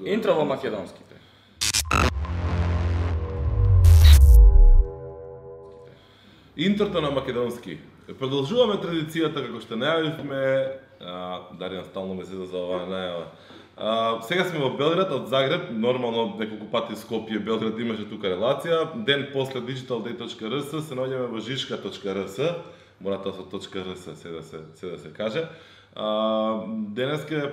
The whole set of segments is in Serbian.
Интрово Македонски. Интрото на македонски. Продолжуваме традицијата како што најавивме, Дарина стално ме седа за оваа најава. А, сега сме во Белград од Загреб, нормално неколку пати Скопје, Белград имаше тука релација. Ден после digitalday.rs се наоѓаме во жишка.rs, мората да со .rs се да се, се да се каже. А, денеска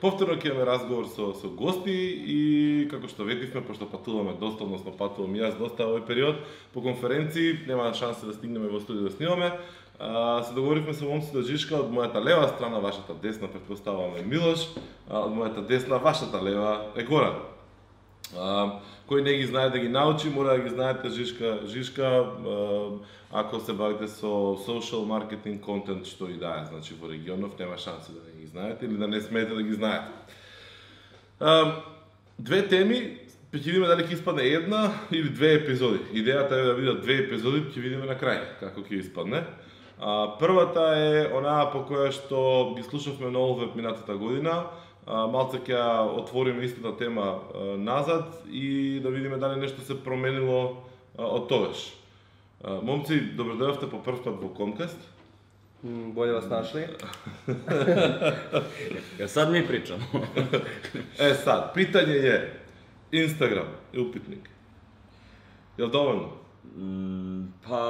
повторно ќе имаме разговор со, со гости и како што ветивме, пошто патуваме доста, односно патувам и јас доста овој период, по конференции нема шанса да стигнеме во студио да снимаме. А, се договоривме со Момци од Жишка, од мојата лева страна, вашата десна, предпоставаме Милош, а од мојата десна, вашата лева е Горан. А, кој не ги знае да ги научи, мора да ги знаете Жишка. Жишка, ако се бавите со social marketing контент, што и да е, значи во регионов, нема шанси да не ги знаете или да не смеете да ги знаете. А, две теми, ќе видиме дали ќе испадне една или две епизоди. Идејата е да видат две епизоди, ќе видиме на крај како ќе испадне. А, првата е онаа по која што ги слушавме на Олвеб минатата година, а, малце ќе ја отвориме истата тема назад и да видиме дали нешто се променило од тогаш. Момци, добро дојдовте по прв пат во Комкаст. Bolje vas našli. Ја сад ми причам. Е, сад, питање е, Инстаграм е упитник. Јел доволно? М, па,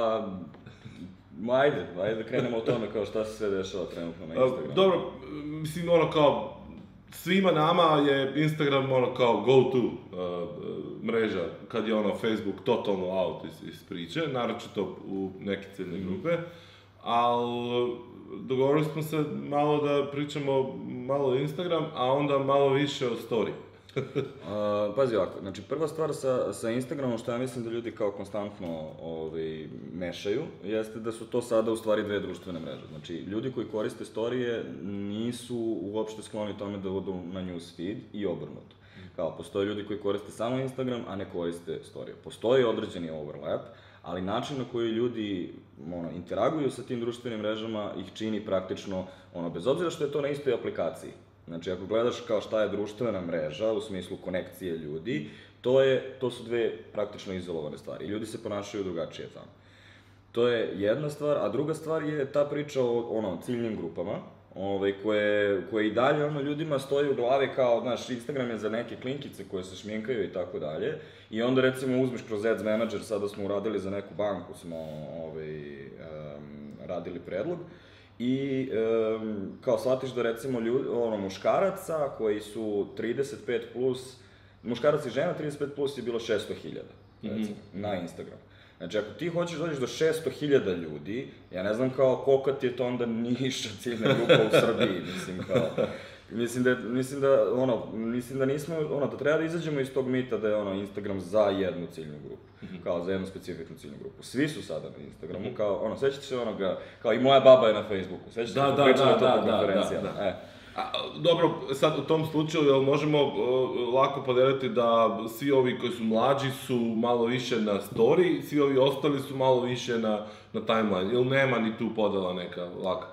ма ајде, ајде да кренемо од томе како што се се дешава тренутно на А, Инстаграм. Добро, мислим, оно свима нама е Инстаграм оно као go-to а, а, мрежа, кад е оно Facebook тотално аут из, из приче, нарочито у неки цели групе, ал договорили сме се мало да причамо мало Инстаграм, а онда мало више о стори. Пази ovako, znači prva stvar sa, sa Instagramom što ja mislim da ljudi kao konstantno ovaj, mešaju, jeste da su to sada u stvari dve društvene mreže. Znači, ljudi koji koriste storije nisu uopšte skloni tome da odu na newsfeed i obrnuto. Kao, postoje ljudi koji koriste samo Instagram, a ne koriste storije. Postoji određeni overlap, ali način na koji ljudi ono, interaguju sa tim društvenim mrežama ih čini praktično, ono, bez obzira što je to na istoj aplikaciji. Znači, ako gledaš kao šta je društvena mreža, u smislu konekcije ljudi, to, je, to su dve praktično izolovane stvari. Ljudi se ponašaju drugačije tamo. To je jedna stvar, a druga stvar je ta priča o ono, ciljnim grupama, ovaj, koje, koje i dalje ono, ljudima stoji u glavi kao, znaš, Instagram je za neke klinkice koje se šminkaju i tako dalje, i onda recimo uzmeš kroz Ads Manager, sada smo uradili za neku banku, smo ovaj, um, radili predlog, i um, kao shvatiš da recimo ljudi, ono, muškaraca koji su 35 plus, muškarac i žena 35 plus je bilo 600.000, recimo, na Instagramu. Znači, ako ti hoćeš da dođeš do 600.000 ljudi, ja ne znam kao koliko ti je to onda niša ciljna grupa u Srbiji, mislim kao... Mislim da, mislim da, ono, mislim da nismo, ono, da treba da izađemo iz tog mita da je, ono, Instagram za jednu ciljnu grupu. Kao za jednu specifičnu ciljnu grupu. Svi su sada na Instagramu, kao, ono, sećate se onoga, kao i moja baba je na Facebooku, sećate Da, se, da, da, to da, po da, da, da. E. A, dobro, sad u tom slučaju, jel možemo uh, lako podeliti da svi ovi koji su mlađi su malo više na story, svi ovi ostali su malo više na, na timeline, ili nema ni tu podela neka laka?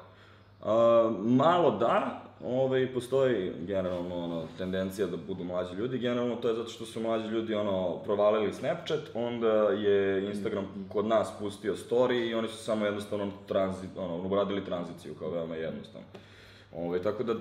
A, malo da, ovaj, postoji generalno ono, tendencija da budu mlađi ljudi, generalno to je zato što su mlađi ljudi ono, provalili Snapchat, onda je Instagram kod nas pustio story i oni su samo jednostavno tranzi, ono, uradili tranziciju kao veoma jednostavno. Ove, tako da,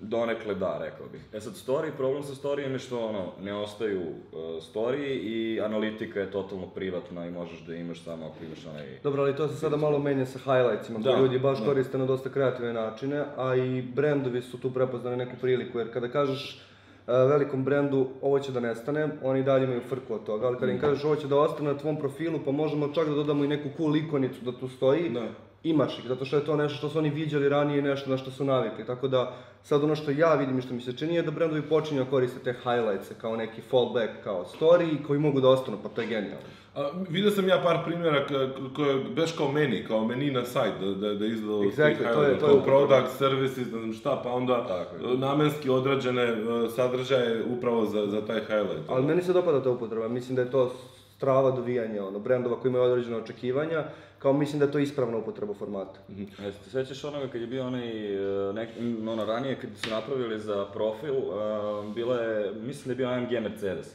donekle da, rekao bih. E sad, story, problem sa storijem je što, ono, ne ostaju uh, story i analitika je totalno privatna i možeš da imaš samo ako imaš onaj... Dobro, ali to se sada malo menja sa highlightsima, Da, ljudi baš da. koriste na dosta kreativne načine, a i brendovi su tu prepoznali neku priliku, jer kada kažeš e, velikom brendu ovo će da nestane, oni dalje imaju frku od toga, ali kada im kažeš ovo će da ostane na tvom profilu, pa možemo čak da dodamo i neku cool ikonicu da tu stoji, Da. Imaš ih, zato što je to nešto što su oni viđali ranije i nešto na što su navikli. Tako da, sad ono što ja vidim i što mi se čini je da brendovi počinju da koriste te highlights kao neki fallback, kao story koji mogu da ostanu, pa to je genijalno. A, vidio sam ja par primjera koje beš kao meni, kao meni na sajt, da, da, da izgleda od Exactly, to je- to je kao product, services, ne znam šta, pa onda Tako je. namenski određene e, sadržaje upravo za, za taj highlight. Ali meni se dopada ta upotreba, mislim da je to strava dovijanja, ono, brendova koji imaju određene očekivanja, kao mislim da je to ispravna upotreba formata. Jeste se sećaš onoga kad je bio onaj, e, nek, ono ranije kad su napravili za profil, uh, bila je, mislim da je bio AMG Mercedes.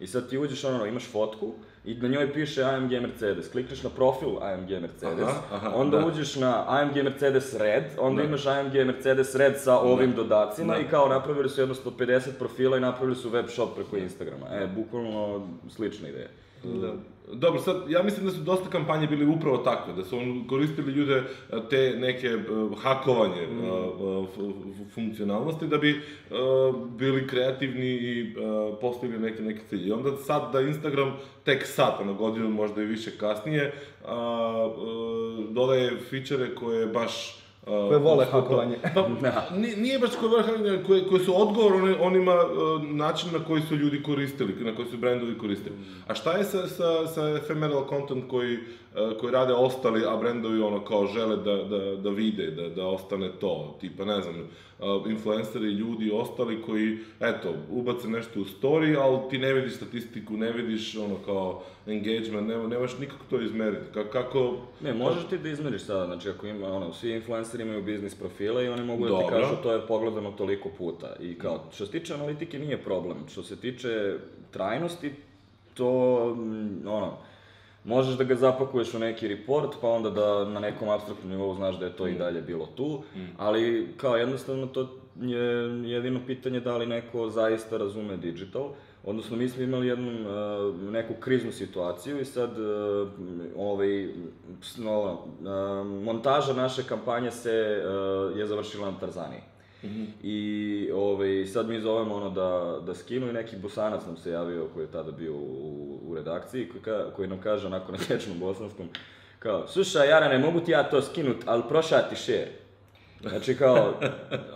I sad ti uđeš ono, imaš fotku i na njoj piše AMG Mercedes. Klikneš na profil AMG Mercedes, Aha, aha, onda da. uđeš na AMG Mercedes Red, onda Da. imaš AMG Mercedes Red sa ovim dodacima Da. i kao napravili su jednostavno 50 profila i napravili su web shop preko Instagrama. E, bukvalno slična ideja. Da. Dobro, sad, ja mislim da su dosta kampanje bili upravo takve, da su on koristili ljude e, te neke e, hakovanje Mm. e, f- f- funkcionalnosti da bi e, bili kreativni i e, postigli neke, neke cilje. I onda sad da Instagram tek sad, ono godinu možda i više kasnije, a, e, dodaje fičere koje baš Koje vole pa- hakovanje. Pa, ni- nije baš koje vole hakovanje, koje, koje su odgovor oni- onima e, način na koji su ljudi koristili, na koji su brendovi koristili. A šta je sa, sa, sa ephemeral content koji, e, koji rade ostali, a brendovi ono kao žele da, da, da vide, da, da ostane to, tipa ne znam, influenceri, ljudi ostali koji, eto, ubace nešto u story, ali ti ne vidiš statistiku, ne vidiš ono kao engagement, ne, nemaš nikako to izmeriti. Ka, kako... Ne, možeš ti da izmeriš sada, znači ako ima, ono, svi influenceri imaju biznis profile i oni mogu da ti Dobro. kažu to je pogledano toliko puta. I kao, što se tiče analitike nije problem, što se tiče trajnosti, to, mm, ono, možeš da ga zapakuješ u neki report, pa onda da na nekom abstraktnom nivou znaš da je to i dalje bilo tu, ali kao jednostavno to je jedino pitanje da li neko zaista razume digital, Odnosno, mi smo imali jednu uh, neku kriznu situaciju i sad uh, ovaj, no, uh, montaža naše kampanje se uh, je završila na Tarzaniji. I ovaj, sad mi zovemo ono da, da skinu i neki bosanac nam se javio koji je tada bio u, u redakciji koji, ka, koji nam kaže onako na tečnom bosanskom kao, slušaj Jarane, mogu ti ja to skinut, ali prošao ti share. Znači kao,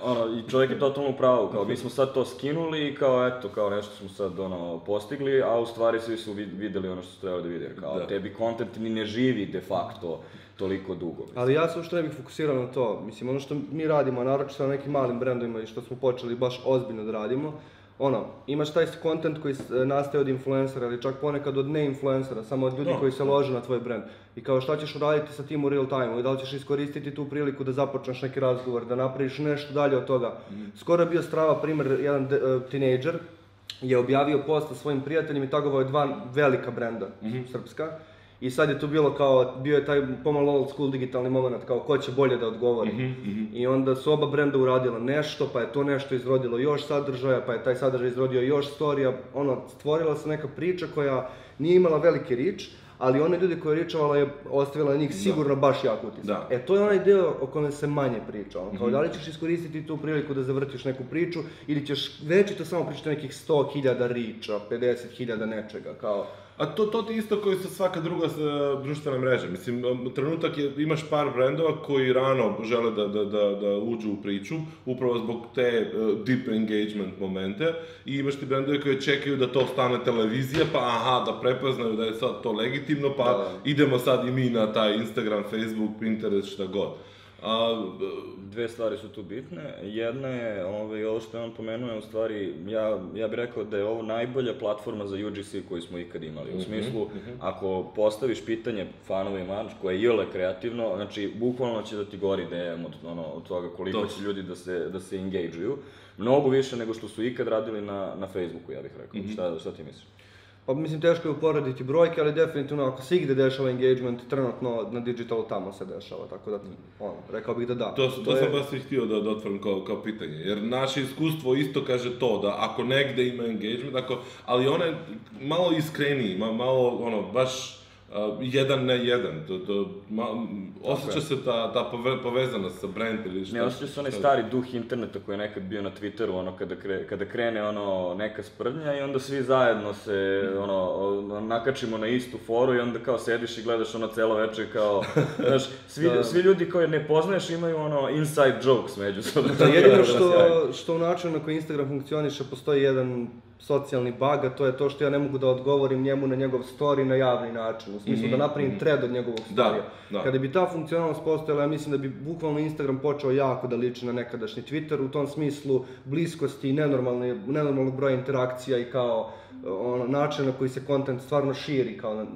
ono, i čovjek je totalno u pravu, kao mi smo sad to skinuli i kao eto, kao nešto smo sad ono postigli, a u stvari svi su vid- videli ono što su trebali da vide, kao Da. tebi content ni ne živi de facto toliko dugo. Ali ja se uopšte ne bih fokusirao na to. Mislim, ono što mi radimo, a naročito na nekim malim brendovima i što smo počeli baš ozbiljno da radimo, ono, imaš taj content koji s- nastaje od influencera ili čak ponekad od ne-influencera, samo od ljudi Da, koji se lože na tvoj brand. I kao šta ćeš uraditi sa tim u real time i da li ćeš iskoristiti tu priliku da započneš neki razgovor, da napraviš nešto dalje od toga. Skoro je bio strava primjer, jedan uh, tinejdžer je objavio post sa svojim prijateljem i tagovao je dva velika brenda srpska. I sad je tu bilo kao, bio je taj pomalo old school digitalni moment, kao ko će bolje da odgovori. I onda su oba brenda uradila nešto, pa je to nešto izrodilo još sadržaja, pa je taj sadržaj izrodio još storija. Ono, stvorila se neka priča koja nije imala veliki rič, ali one ljudi koje je ričovala je ostavila na njih sigurno baš jak utisak. Da. E, to je onaj deo o kojem se manje priča. Ono, kao, da li ćeš iskoristiti tu priliku da zavrtiš neku priču ili ćeš večito samo pričati nekih 100.000 riča, 50.000 nečega, kao... A to, to ti isto koji sa svaka druga društvena mreža. Mislim, trenutak je, imaš par brendova koji rano žele da, da, da, da uđu u priču, upravo zbog te uh, deep engagement momente, i imaš ti brendove koji čekaju da to stane televizija, pa aha, da prepoznaju da je sad to legitimno, pa Da. idemo sad i mi na taj Instagram, Facebook, Pinterest, šta god. A, Dve stvari su tu bitne. Jedna je, ovaj, ovo što je on pomenuo, je u stvari, ja, ja bih rekao da je ovo najbolja platforma za UGC koju smo ikad imali. U smislu, ako postaviš pitanje fanovima, koje je jele kreativno, znači, bukvalno će da ti gori DM od, ono, od toga koliko To. će ljudi da se, da se engageuju. Mnogo više nego što su ikad radili na, na Facebooku, ja bih rekao. Šta, šta ti misliš? Pa mislim teško je uporediti brojke, ali definitivno ako se igde dešava engagement, trenutno na digitalu tamo se dešava, tako da, ono, rekao bih da da. To, to, je- sam baš i htio da, da otvorim kao, kao pitanje, jer naše iskustvo isto kaže to, da ako negde ima engagement, ako, ali ona je malo iskreniji, ma, malo, ono, baš uh, jedan na jedan, to, to, ma, osjeća se ta, ta pove, povezanost sa brand ili šta. Ne, osjeća se onaj šta- stari duh interneta koji je nekad bio na Twitteru, ono, kada, kre, kada krene ono, neka sprdnja i onda svi zajedno se, ono, o- nakačimo na istu foru i onda kao sediš i gledaš ono celo veče kao, znaš, svi, Da. svi ljudi koje ne poznaješ imaju ono inside jokes međusobno. Da, jedino Sjajno. što, što u načinu na koji Instagram funkcioniše postoji jedan socijalni bug, a to je to što ja ne mogu da odgovorim njemu na njegov story na javni način, u smislu da napravim thread od njegovog Da, storija. da. Kada bi ta funkcionalnost postojala, ja mislim da bi bukvalno Instagram počeo jako da liči na nekadašnji Twitter, u tom smislu bliskosti i nenormalne, nenormalnog broja interakcija i kao ono, način na koji se kontent stvarno širi, kao na,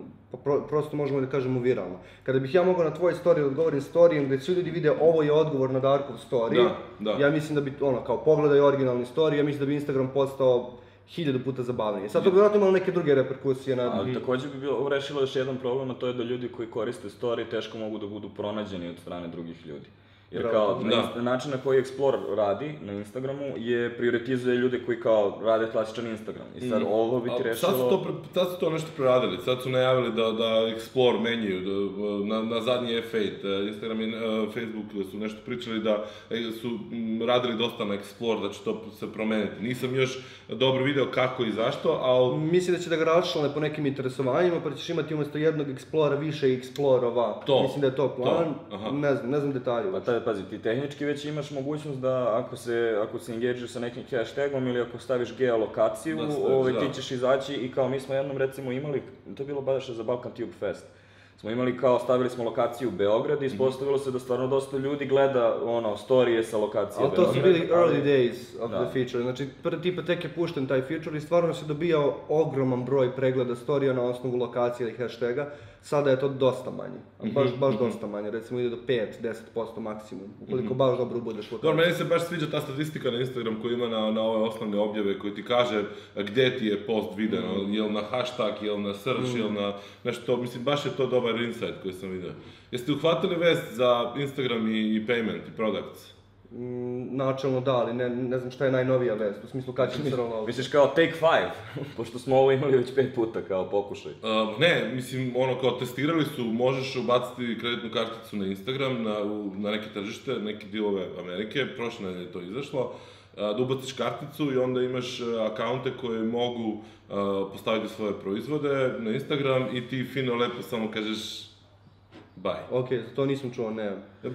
pro, prosto možemo da kažemo viralno. Kada bih ja mogao na tvoj story da odgovorim storijem gde svi ljudi vide ovo je odgovor na Darkov story, Da, da. ja mislim da bi, ono, kao pogledaj originalni story, ja mislim da bi Instagram postao hiljadu puta zabavniji. Sad to vjerojatno imalo neke druge reperkusije na... Ali takođe bi bilo rešilo još jedan problem, a to je da ljudi koji koriste story teško mogu da budu pronađeni od strane drugih ljudi. Jer Bravo. kao, na, Da. inst- način na koji Explorer radi na Instagramu je prioritizuje ljude koji kao rade klasičan Instagram. I sad ovo bi ti rešilo... Sad su, to, sad su to nešto preradili, sad su najavili da, da Explore menjaju, da, na, na zadnji F8, eh, Instagram i eh, Facebook su nešto pričali da eh, su mm, radili dosta na Explore, da će to se promeniti. Nisam još dobro video kako i zašto, ali Mislim da će da ga raščlane po nekim interesovanjima, pa ćeš imati umjesto jednog Explora više Explorova. To. Mislim da je to plan. To, aha. Ne znam, ne znam detalje. Pa taj, pazi, ti tehnički već imaš mogućnost da ako se, ako se engageš sa nekim hashtagom ili ako staviš geolokaciju, Da staviš, ovaj, da. ti ćeš izaći i kao mi smo jednom recimo imali, to je bilo baš za Balkan Tube Fest, smo imali kao, stavili smo lokaciju u Beograd i Mhm. ispostavilo se da stvarno dosta ljudi gleda ono, storije sa lokacije Ali to su bili early days of Da. the feature. Znači, prvi tipa tek je pušten taj feature i stvarno se dobijao ogroman broj pregleda storija na osnovu lokacije ili hashtaga. Sada je to dosta manje. Mhm, Baš, baš dosta manje. Recimo ide do 5-10% maksimum. Ukoliko baš dobro budeš Mhm. Dobro, meni se baš sviđa ta statistika na Instagram koju ima na, na ove osnovne objave koji ti kaže gdje ti je post video, Mm. jel na hashtag, jel na search, jel na nešto, mislim baš je to dobar insight koji sam vidio. Jeste uhvatili vest za Instagram i, i payment i products? Mm, načelno da, ali ne, ne znam šta je najnovija vest. U smislu kad će se rollout. Misliš kao take five, pošto smo ovo imali već pet puta kao pokušaj. Uh, ne, mislim, ono kao testirali su, možeš ubaciti kreditnu karticu na Instagram, na, u, na neke tržište, neke dijelove Amerike, prošle nedelje je to izašlo, uh, da ubaciš karticu i onda imaš uh, akaunte koji mogu uh, postaviti svoje proizvode na Instagram i ti fino lepo samo kažeš bye. Ok, to nisam čuo, ne.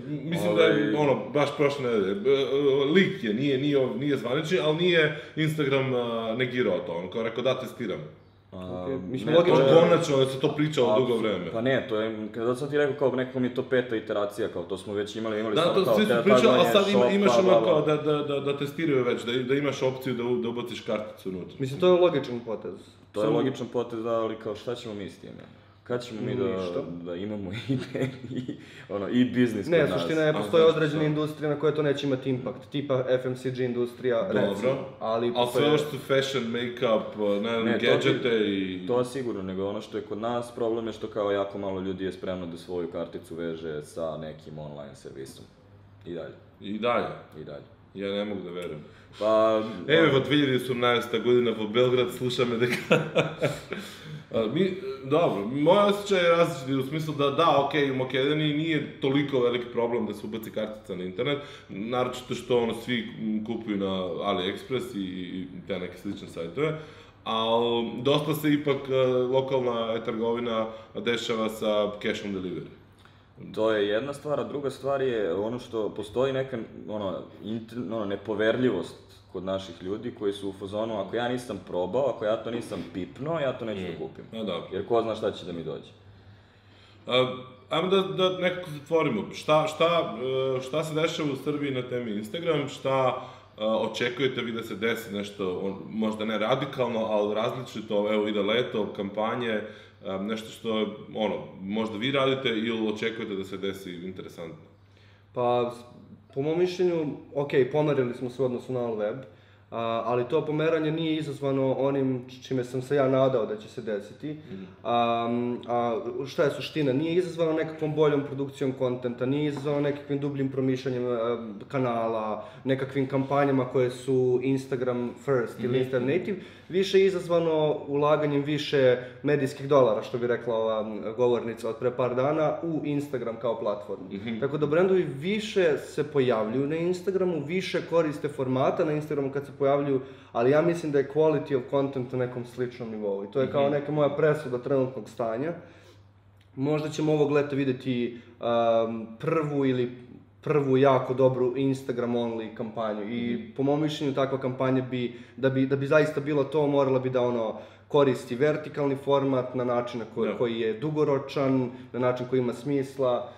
Mislim da je ono, baš prošle nedelje. Uh, Lik je, nije, nije, nije zvanični, ali nije Instagram uh, negirao to, on kao rekao da testiram. A, Okej, mislim, ne, logično to To je- konačno da se to pričalo dugo vreme. Pa ne, to je, kada sam ti rekao kao nekom je to peta iteracija, kao to smo već imali, imali Da, smo to kao svi su pričali, ali tagovanje, sad ima, imaš ono kao da, da, da, da testiraju već, da, da imaš opciju da, u- da ubaciš karticu unutra. Mislim, to je logičan potez. To je logičan potez, da, ali kao šta ćemo mi s time? Kad ćemo mi da, da imamo i, i, ono, i biznis Ne, kod nas? suština je, A, postoje znaš određene šta? industrije na koje to neće imati impakt, tipa FMCG industrija, Dobro. recimo, ali... Ali postoje- sve ovo što fashion, make-up, ne znam, Ne, to ti- gadgete i... To je sigurno, nego ono što je kod nas, problem je što kao jako malo ljudi je spremno da svoju karticu veže sa nekim online servisom. I dalje, I dalje. i dalje. Ja ne mogu da verujem. Pa... Evo, 2018. godina po Belgrad, sluša me deka... Mi, dobro, moj osjećaj je različiti u smislu da da, ok, u Makedoniji nije toliko veliki problem da se ubaci kartica na internet, naročito što ono svi kupuju na AliExpress i, i te neke slične sajtove, ali dosta se ipak e, lokalna e-trgovina dešava sa cash on delivery. To je jedna stvar, a druga stvar je ono što postoji neka ono, inter, ono, nepoverljivost kod naših ljudi koji su u fazonu, ako ja nisam probao, ako ja to nisam pipno, ja to neću da kupim. A dobro. Jer ko zna šta će da mi dođe. A, ajmo da, da nekako zatvorimo. Šta, šta, e, šta se dešava u Srbiji na temi Instagram? Šta e, očekujete vi da se desi nešto, možda ne radikalno, ali različito, evo ide leto, kampanje, nešto što, ono, možda vi radite ili očekujete da se desi interesantno? Pa, po mom mišljenju, ok, pomerili smo se u odnosu na all web, a, ali to pomeranje nije izazvano onim čime sam se ja nadao da će se desiti. A, a šta je suština? Nije izazvano nekakvom boljom produkcijom kontenta, nije izazvano nekakvim dubljim promišljanjem e, kanala, nekakvim kampanjama koje su Instagram first ili Instagram native, više izazvano ulaganjem više medijskih dolara, što bi rekla ova govornica od pre par dana, u Instagram kao platformu. Tako da brendovi više se pojavljuju na Instagramu, više koriste formata na Instagramu kad se pojavljuju, ali ja mislim da je quality of content na nekom sličnom nivou. I to je kao neka moja presuda trenutnog stanja. Možda ćemo ovog leta videti um, prvu ili prvu jako dobru Instagram only kampanju i po mom mišljenju takva kampanja bi, da bi, da bi zaista bilo to, morala bi da ono koristi vertikalni format na način na koji, Da. koji je dugoročan, na način koji ima smisla.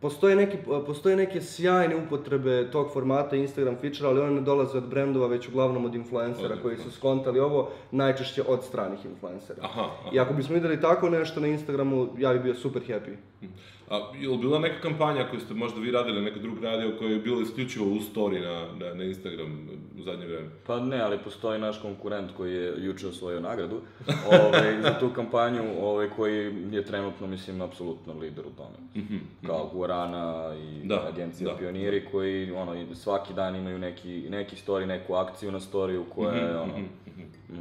Postoje, neki, postoje neke sjajne upotrebe tog formata Instagram feature, ali one ne dolaze od brendova, već uglavnom od influencera Od koji su skontali ovo, najčešće od stranih influencera. Aha, aha. I ako bismo videli tako nešto na Instagramu, ja bih bio super happy. A je li bila neka kampanja koju ste možda vi radili, neko drug radio, koja je bila isključivo u story na, na, na Instagram u zadnje vreme? Pa ne, ali postoji naš konkurent koji je juče osvojio nagradu ovaj, za tu kampanju, ovaj, koji je trenutno, mislim, apsolutno lider u tome. Kao Guarana i Mhm, Da, agencija da. Pioniri koji ono, svaki dan imaju neki, neki story, neku akciju na storiju koja je ono,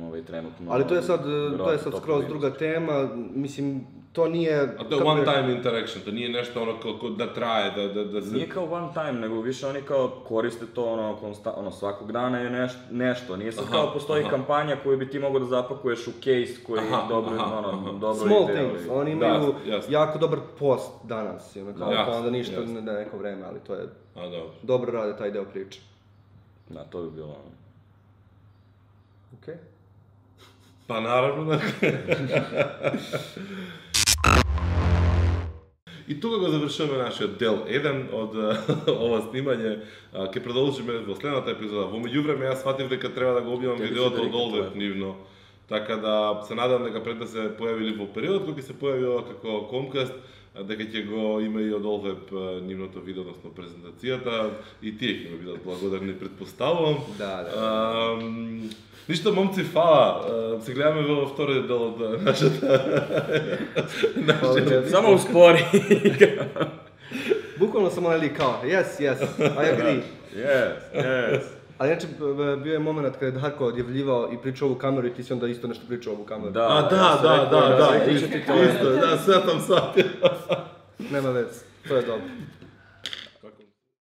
ovaj, trenutno... Ali to je sad, to je sad skroz druga tema, mislim, to nije... A to je one time interaction, to nije nešto ono ko, ko da traje, da, da, da se... Nije kao one time, nego više oni kao koriste to ono, konsta, ono svakog dana je neš, nešto. Nije sad Aha, kao postoji aha. kampanja koju bi ti mogao da zapakuješ u case koji Aha, dobro, aha, ono, aha. dobro Small ide, things, oni imaju Da, jasno. jako dobar post danas, ono kao, Jasno, pa onda ništa jasno. ne da neko vreme, ali to je, A, dobro. dobro rade taj deo priče. Da, to bi bilo ono. Okej. Pa naravno da... I тука го завршуваме нашиот дел 1 од ова снимање. Ке продолжиме во следната епизода. Во меѓувреме јас сватив дека треба да го објавам видеото од Олве директно, нивно. Така да се надам дека пред да се појави во период кога ќе се појави ова како а, дека ќе го има и од Олвеб нивното видео, односно презентацијата, и тие ќе ми бидат благодарни, предпоставувам. Да, да. Ам, Ништо, момци, фала. А, Се гледаме во вториот дел од а, нашата... нашата... Samo uspori. Bukvalno sam onaj lik kao, yes, yes, I agree. yes, yes. Ali inače, bio je moment kada je Darko odjavljivao i pričao ovu kameru i ti si onda isto nešto pričao ovu kameru. Da, A, da, ja sam da, rekao da, da, to. isto, da, sve sam shvatio. Nema veze, to je dobro.